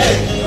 Hey!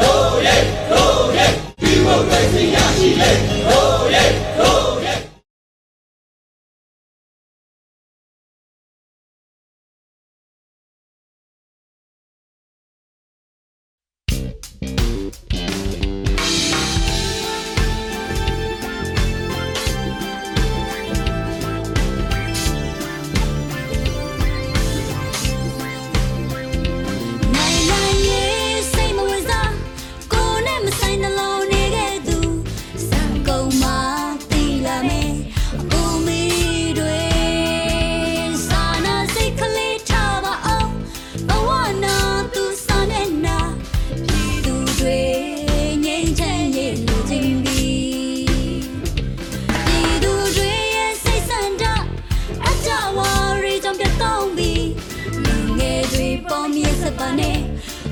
pane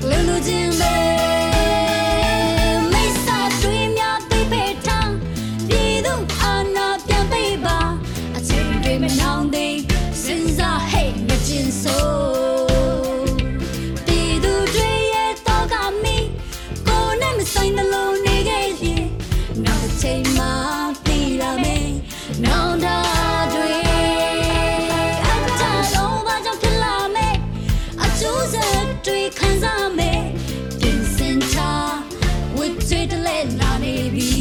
Lulu lu jin le Let Magdalena, be.